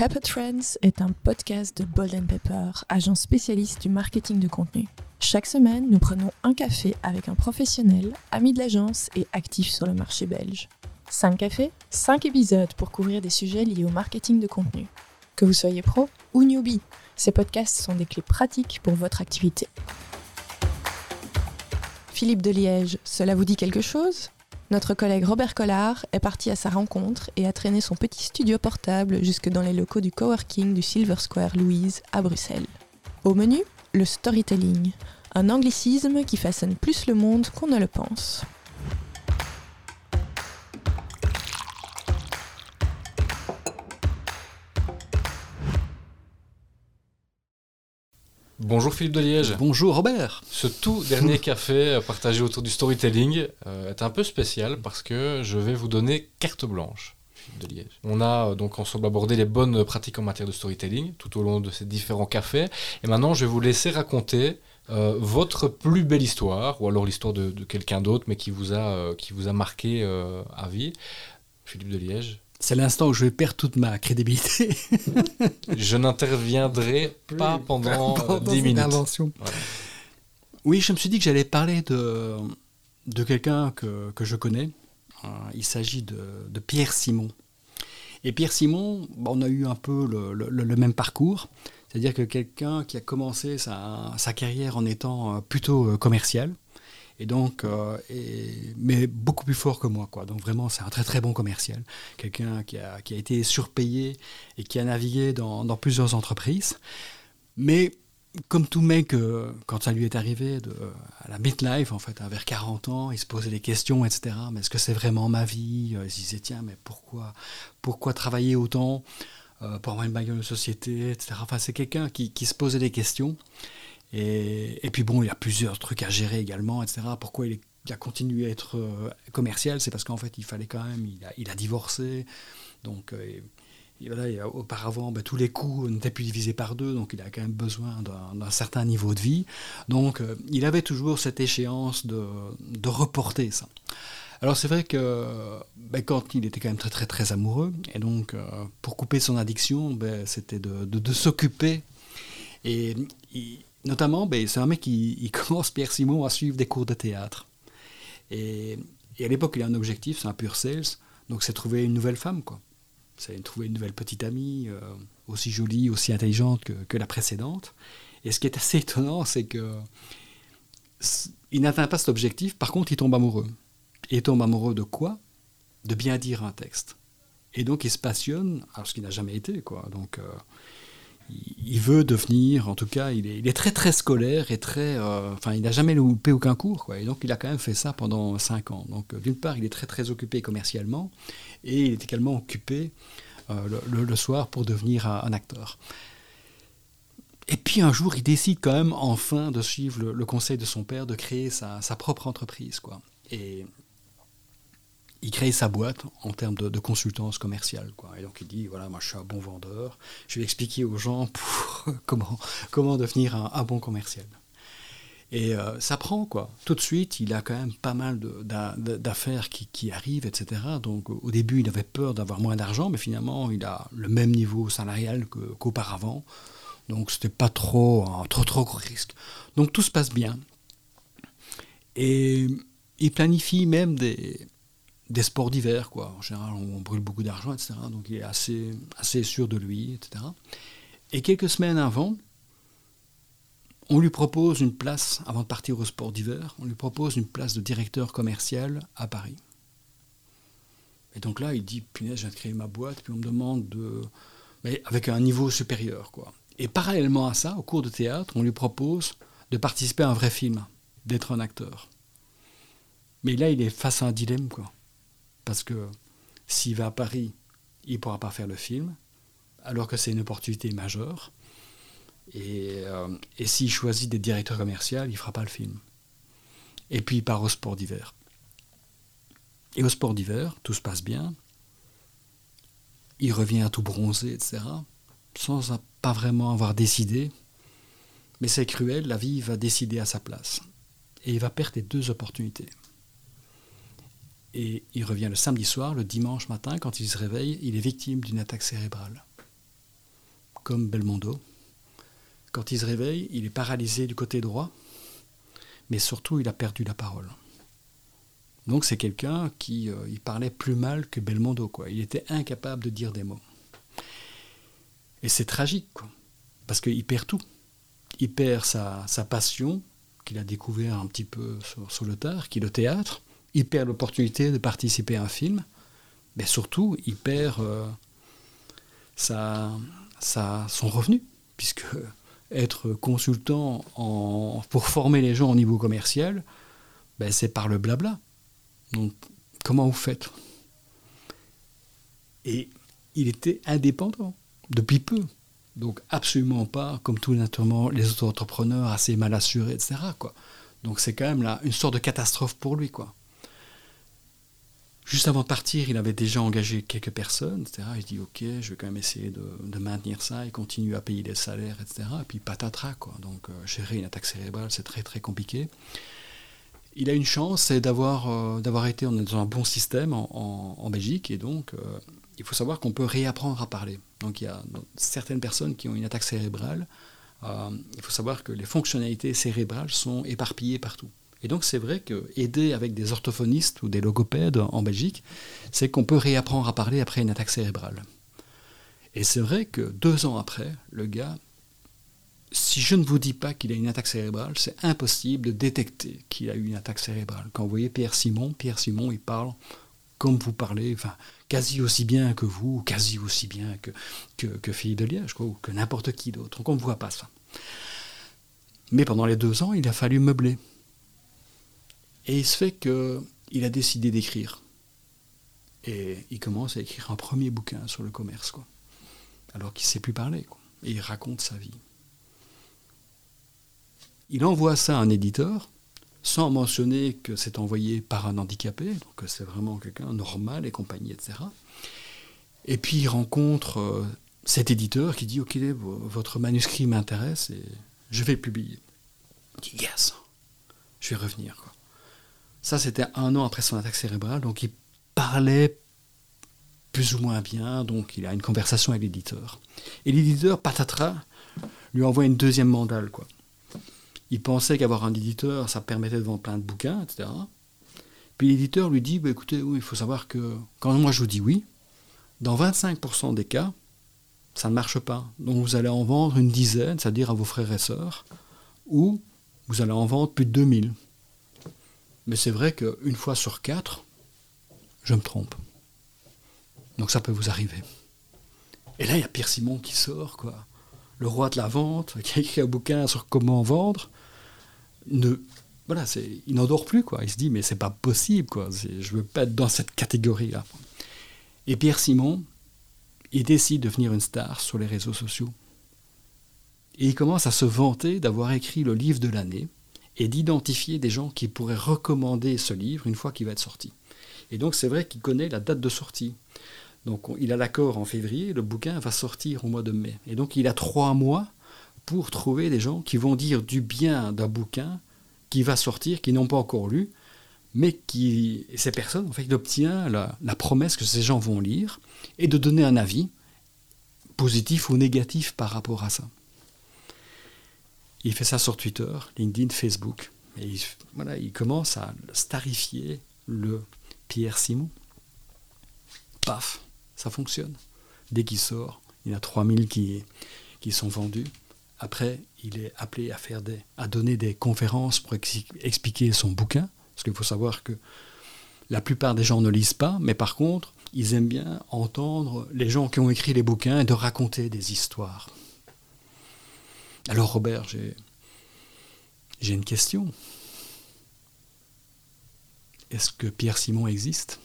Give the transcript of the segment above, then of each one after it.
Pepper Trends est un podcast de Bold Pepper, agence spécialiste du marketing de contenu. Chaque semaine, nous prenons un café avec un professionnel, ami de l'agence et actif sur le marché belge. 5 cafés, 5 épisodes pour couvrir des sujets liés au marketing de contenu. Que vous soyez pro ou newbie, ces podcasts sont des clés pratiques pour votre activité. Philippe de Liège, cela vous dit quelque chose? Notre collègue Robert Collard est parti à sa rencontre et a traîné son petit studio portable jusque dans les locaux du coworking du Silver Square Louise à Bruxelles. Au menu, le storytelling, un anglicisme qui façonne plus le monde qu'on ne le pense. Bonjour Philippe de Liège. Bonjour Robert. Ce tout dernier café partagé autour du storytelling euh, est un peu spécial parce que je vais vous donner carte blanche. Philippe de Liège. On a euh, donc ensemble abordé les bonnes pratiques en matière de storytelling tout au long de ces différents cafés. Et maintenant, je vais vous laisser raconter euh, votre plus belle histoire, ou alors l'histoire de, quelqu'un d'autre, mais qui vous a, qui vous a marqué à vie. Philippe de Liège, c'est l'instant où je vais perdre toute ma crédibilité. je n'interviendrai pas pendant, 10 minutes. Oui, je me suis dit que j'allais parler de, de quelqu'un que, que, je connais. Euh, il s'agit de, de, Pierre Simon. Et Pierre Simon, on a eu un peu le, le, même parcours. C'est-à-dire que quelqu'un qui a commencé sa, sa, carrière en étant euh, plutôt euh, commercial, et donc, euh, mais beaucoup plus fort que moi. Quoi. Donc vraiment, c'est un très très bon commercial. Quelqu'un qui a, qui a, été surpayé et qui a navigué dans, plusieurs entreprises. Mais comme tout mec, euh, quand ça lui est arrivé de, à la midlife, en fait, vers 40 ans, il se posait des questions, etc. Mais est-ce que c'est vraiment ma vie? Il se disait, tiens, mais pourquoi, pourquoi travailler autant pour avoir une baguette de société, etc. Enfin, c'est quelqu'un qui, qui, se posait des questions. Et, puis bon, il a plusieurs trucs à gérer également, etc. Pourquoi il, a continué à être euh, commercial? C'est parce qu'en fait, il fallait quand même, il a, divorcé. Donc, euh, auparavant, ben, tous les coûts n'étaient plus divisés par deux, donc il a quand même besoin d'un certain niveau de vie. Donc, euh, il avait toujours cette échéance de, reporter ça. Alors c'est vrai que ben, quand il était quand même très très très amoureux, et donc pour couper son addiction, ben, c'était de, de s'occuper. Et il, notamment, ben, c'est un mec qui commence, Pierre Simon, à suivre des cours de théâtre. Et, à l'époque, il a un objectif, c'est un pur sales, donc c'est trouver une nouvelle femme, quoi. C'est trouver une nouvelle petite amie, euh, aussi jolie, aussi intelligente que, la précédente. Et ce qui est assez étonnant, c'est que il n'atteint pas cet objectif, par contre, il tombe amoureux. Et tombe amoureux de quoi? De bien dire un texte. Et donc, il se passionne, alors ce qu'il n'a jamais été, quoi. Donc, euh, il veut devenir, en tout cas, il est, très très scolaire et très, euh, enfin, il n'a jamais loupé aucun cours, quoi. Et donc, il a quand même fait ça pendant cinq ans. Donc, euh, d'une part, il est très très occupé commercialement, et il est également occupé euh, le, soir pour devenir un, acteur. Et puis un jour, il décide quand même enfin de suivre le, conseil de son père, de créer sa, sa propre entreprise, quoi. Et il crée sa boîte en termes de, consultance commerciale. Quoi. Et donc il dit, voilà, moi je suis un bon vendeur, je vais expliquer aux gens comment, comment devenir un, bon commercial. Et euh, ça prend, quoi. Tout de suite, il a quand même pas mal d'affaires qui, arrivent, etc. Donc au début, il avait peur d'avoir moins d'argent, mais finalement, il a le même niveau salarial qu'auparavant. Donc c'était pas trop, un trop, trop risque. Donc tout se passe bien. Et il planifie même des, des sports d'hiver, quoi. En général, on brûle beaucoup d'argent, etc. Donc il est assez, assez sûr de lui, etc. Et quelques semaines avant, on lui propose une place, avant de partir au sport d'hiver, on lui propose une place de directeur commercial à Paris. Et donc là, il dit, punaise, je viens de créer ma boîte, puis on me demande de... Mais avec un niveau supérieur, quoi. Et parallèlement à ça, au cours de théâtre, on lui propose de participer à un vrai film, d'être un acteur. Mais là, il est face à un dilemme, quoi. Parce que s'il va à Paris, il ne pourra pas faire le film, alors que c'est une opportunité majeure. Et, euh, s'il choisit d'être directeur commercial, il ne fera pas le film. Et puis il part au sport d'hiver. Et au sport d'hiver, tout se passe bien. Il revient tout bronzé, etc. Sans pas vraiment avoir décidé. Mais c'est cruel, la vie va décider à sa place. Et il va perdre les deux opportunités. Et il revient le samedi soir, le dimanche matin, quand il se réveille, il est victime d'une attaque cérébrale. comme Belmondo. Quand il se réveille, il est paralysé du côté droit, mais surtout il a perdu la parole. Donc c'est quelqu'un qui euh, parlait plus mal que Belmondo, quoi. Il était incapable de dire des mots. Et c'est tragique, quoi, parce qu'il perd tout. Il perd sa, passion, qu'il a découvert un petit peu sur, le tard, qui est le théâtre. Il perd l'opportunité de participer à un film. Mais surtout, il perd euh, sa, son revenu, puisque être consultant pour former les gens au niveau commercial, ben c'est par le blabla. Donc, comment vous faites? Et il était indépendant depuis peu. Donc, absolument pas comme tout naturellement les autres entrepreneurs assez mal assurés, etc. Donc, c'est quand même là une sorte de catastrophe pour lui. Quoi. Juste avant de partir, il avait déjà engagé quelques personnes, etc. Il dit Ok, je vais quand même essayer de, maintenir ça et continuer à payer les salaires, etc. Et puis patatras, quoi. Donc, euh, gérer une attaque cérébrale, c'est très très compliqué. Il a une chance, c'est d'avoir euh, d'avoir été dans un bon système en, Belgique, et donc euh, il faut savoir qu'on peut réapprendre à parler. Donc, il y a certaines personnes qui ont une attaque cérébrale. il faut savoir que les fonctionnalités cérébrales sont éparpillées partout. Et donc c'est vrai que aider avec des orthophonistes ou des logopèdes en Belgique, c'est qu'on peut réapprendre à parler après une attaque cérébrale. Et c'est vrai que deux ans après, le gars, si je ne vous dis pas qu'il a une attaque cérébrale, c'est impossible de détecter qu'il a eu une attaque cérébrale. Quand vous voyez Pierre Simon, Pierre Simon, il parle comme vous parlez, enfin, quasi aussi bien que vous, quasi aussi bien que, que, Philippe de Liège, ou que n'importe qui d'autre. Donc on ne voit pas ça. Mais pendant les deux ans, il a fallu meubler. Et il se fait qu'il a décidé d'écrire. Et il commence à écrire un premier bouquin sur le commerce, quoi. Alors qu'il ne sait plus parler, quoi. Et il raconte sa vie. Il envoie ça à un éditeur, sans mentionner que c'est envoyé par un handicapé, donc c'est vraiment quelqu'un normal et compagnie, etc. Et puis il rencontre euh, cet éditeur qui dit Ok, votre manuscrit m'intéresse et je vais le publier. Il dit Yes, je vais revenir. Quoi. Ça, c'était un an après son attaque cérébrale, donc il parlait plus ou moins bien, donc il a une conversation avec l'éditeur. Et l'éditeur, patatras, lui envoie une deuxième mandale, quoi. Il pensait qu'avoir un éditeur, ça permettait de vendre plein de bouquins, etc. Puis l'éditeur lui dit, bah, écoutez, oui, il faut savoir que quand moi je vous dis oui, dans 25% des cas, ça ne marche pas. Donc vous allez en vendre une dizaine, c'est-à-dire à vos frères et sœurs, ou vous allez en vendre plus de 2000. Mais c'est vrai qu'une fois sur quatre, je me trompe. Donc ça peut vous arriver. Et là, il y a Pierre Simon qui sort, quoi. Le roi de la vente, qui a écrit un bouquin sur comment vendre. Ne, voilà, il n'en dort plus, quoi. Il se dit, mais c'est pas possible, quoi. Je veux pas être dans cette catégorie-là. Et Pierre Simon, il décide de devenir une star sur les réseaux sociaux. Et il commence à se vanter d'avoir écrit le livre de l'année et d'identifier des gens qui pourraient recommander ce livre une fois qu'il va être sorti. Et donc c'est vrai qu'il connaît la date de sortie. Donc il a l'accord en février, le bouquin va sortir au mois de mai. Et donc il a trois mois pour trouver des gens qui vont dire du bien d'un bouquin qui va sortir, qui n'ont pas encore lu, mais qui, ces personnes, en fait, il obtient la, la, promesse que ces gens vont lire et de donner un avis, positif ou négatif par rapport à ça. Il fait ça sur Twitter, LinkedIn, Facebook. Et il, voilà, il commence à starifier le Pierre Simon. Paf, ça fonctionne. Dès qu'il sort, il y a 3000 qui, qui sont vendus. Après, il est appelé à, faire des, à donner des conférences pour expliquer son bouquin. Parce qu'il faut savoir que la plupart des gens ne lisent pas, mais par contre, ils aiment bien entendre les gens qui ont écrit les bouquins et de raconter des histoires. Alors Robert, j'ai une question. Est-ce que Pierre Simon existe?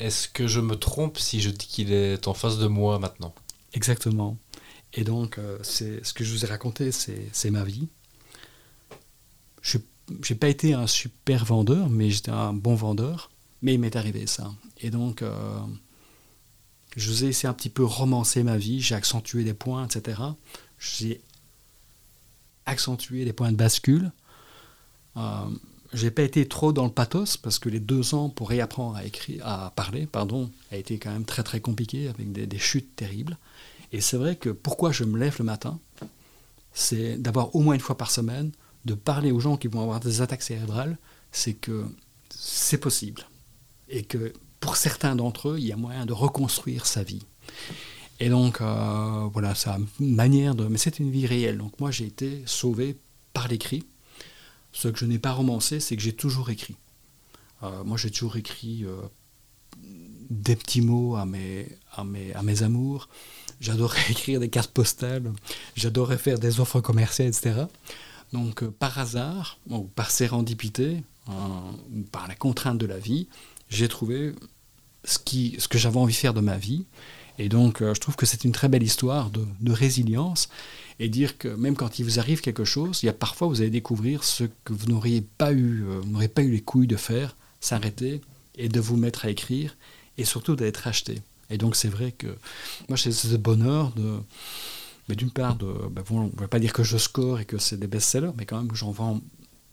Est-ce que je me trompe si je dis qu'il est en face de moi maintenant? Exactement. Et donc, euh, c'est ce que je vous ai raconté, c'est ma vie. Je n'ai pas été un super vendeur, mais j'étais un bon vendeur. Mais il m'est arrivé ça. Et donc, euh, je vous ai essayé un petit peu romancer ma vie, j'ai accentué des points, etc. J'ai accentué des points de bascule. Euh, j'ai pas été trop dans le pathos parce que les deux ans pour réapprendre à écrire, à parler, pardon, a été quand même très très compliqué avec des, des chutes terribles. Et c'est vrai que pourquoi je me lève le matin, c'est d'avoir au moins une fois par semaine de parler aux gens qui vont avoir des attaques cérébrales, c'est que c'est possible et que pour certains d'entre eux, il y a moyen de reconstruire sa vie. Et donc, euh, voilà, sa manière de... Mais c'est une vie réelle. Donc moi, j'ai été sauvé par l'écrit. Ce que je n'ai pas romancé, c'est que j'ai toujours écrit. Euh, moi, j'ai toujours écrit euh, des petits mots à mes, à mes, à mes amours. J'adorais écrire des cartes postales. J'adorais faire des offres commerciales, etc. Donc, par hasard, ou par sérendipité, ou par la contrainte de la vie, j'ai trouvé ce, que j'avais envie de faire de ma vie. Et donc, euh, je trouve que c'est une très belle histoire de, résilience et dire que même quand il vous arrive quelque chose, il y a parfois vous allez découvrir ce que vous n'auriez pas eu, euh, pas eu les couilles de faire, s'arrêter et de vous mettre à écrire et surtout d'être acheté. Et donc, c'est vrai que moi, j'ai ce bonheur de, mais d'une part, de, ben on ne va pas dire que je score et que c'est des best-sellers, mais quand même j'en vends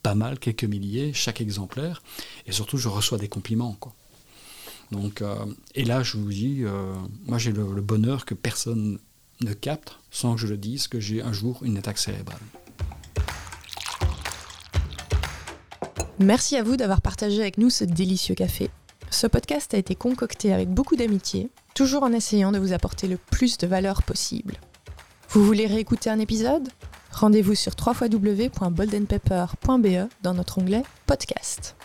pas mal, quelques milliers, chaque exemplaire, et surtout, je reçois des compliments, quoi. Donc, euh, et là, je vous dis, euh, moi j'ai le, bonheur que personne ne capte sans que je le dise que j'ai un jour une attaque cérébrale. Merci à vous d'avoir partagé avec nous ce délicieux café. Ce podcast a été concocté avec beaucoup d'amitié, toujours en essayant de vous apporter le plus de valeur possible. Vous voulez réécouter un épisode? Rendez-vous sur www.boldenpepper.be dans notre onglet Podcast.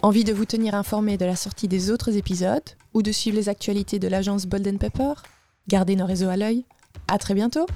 Envie de vous tenir informé de la sortie des autres épisodes ou de suivre les actualités de l'agence Bolden Pepper Gardez nos réseaux à l'œil. À très bientôt!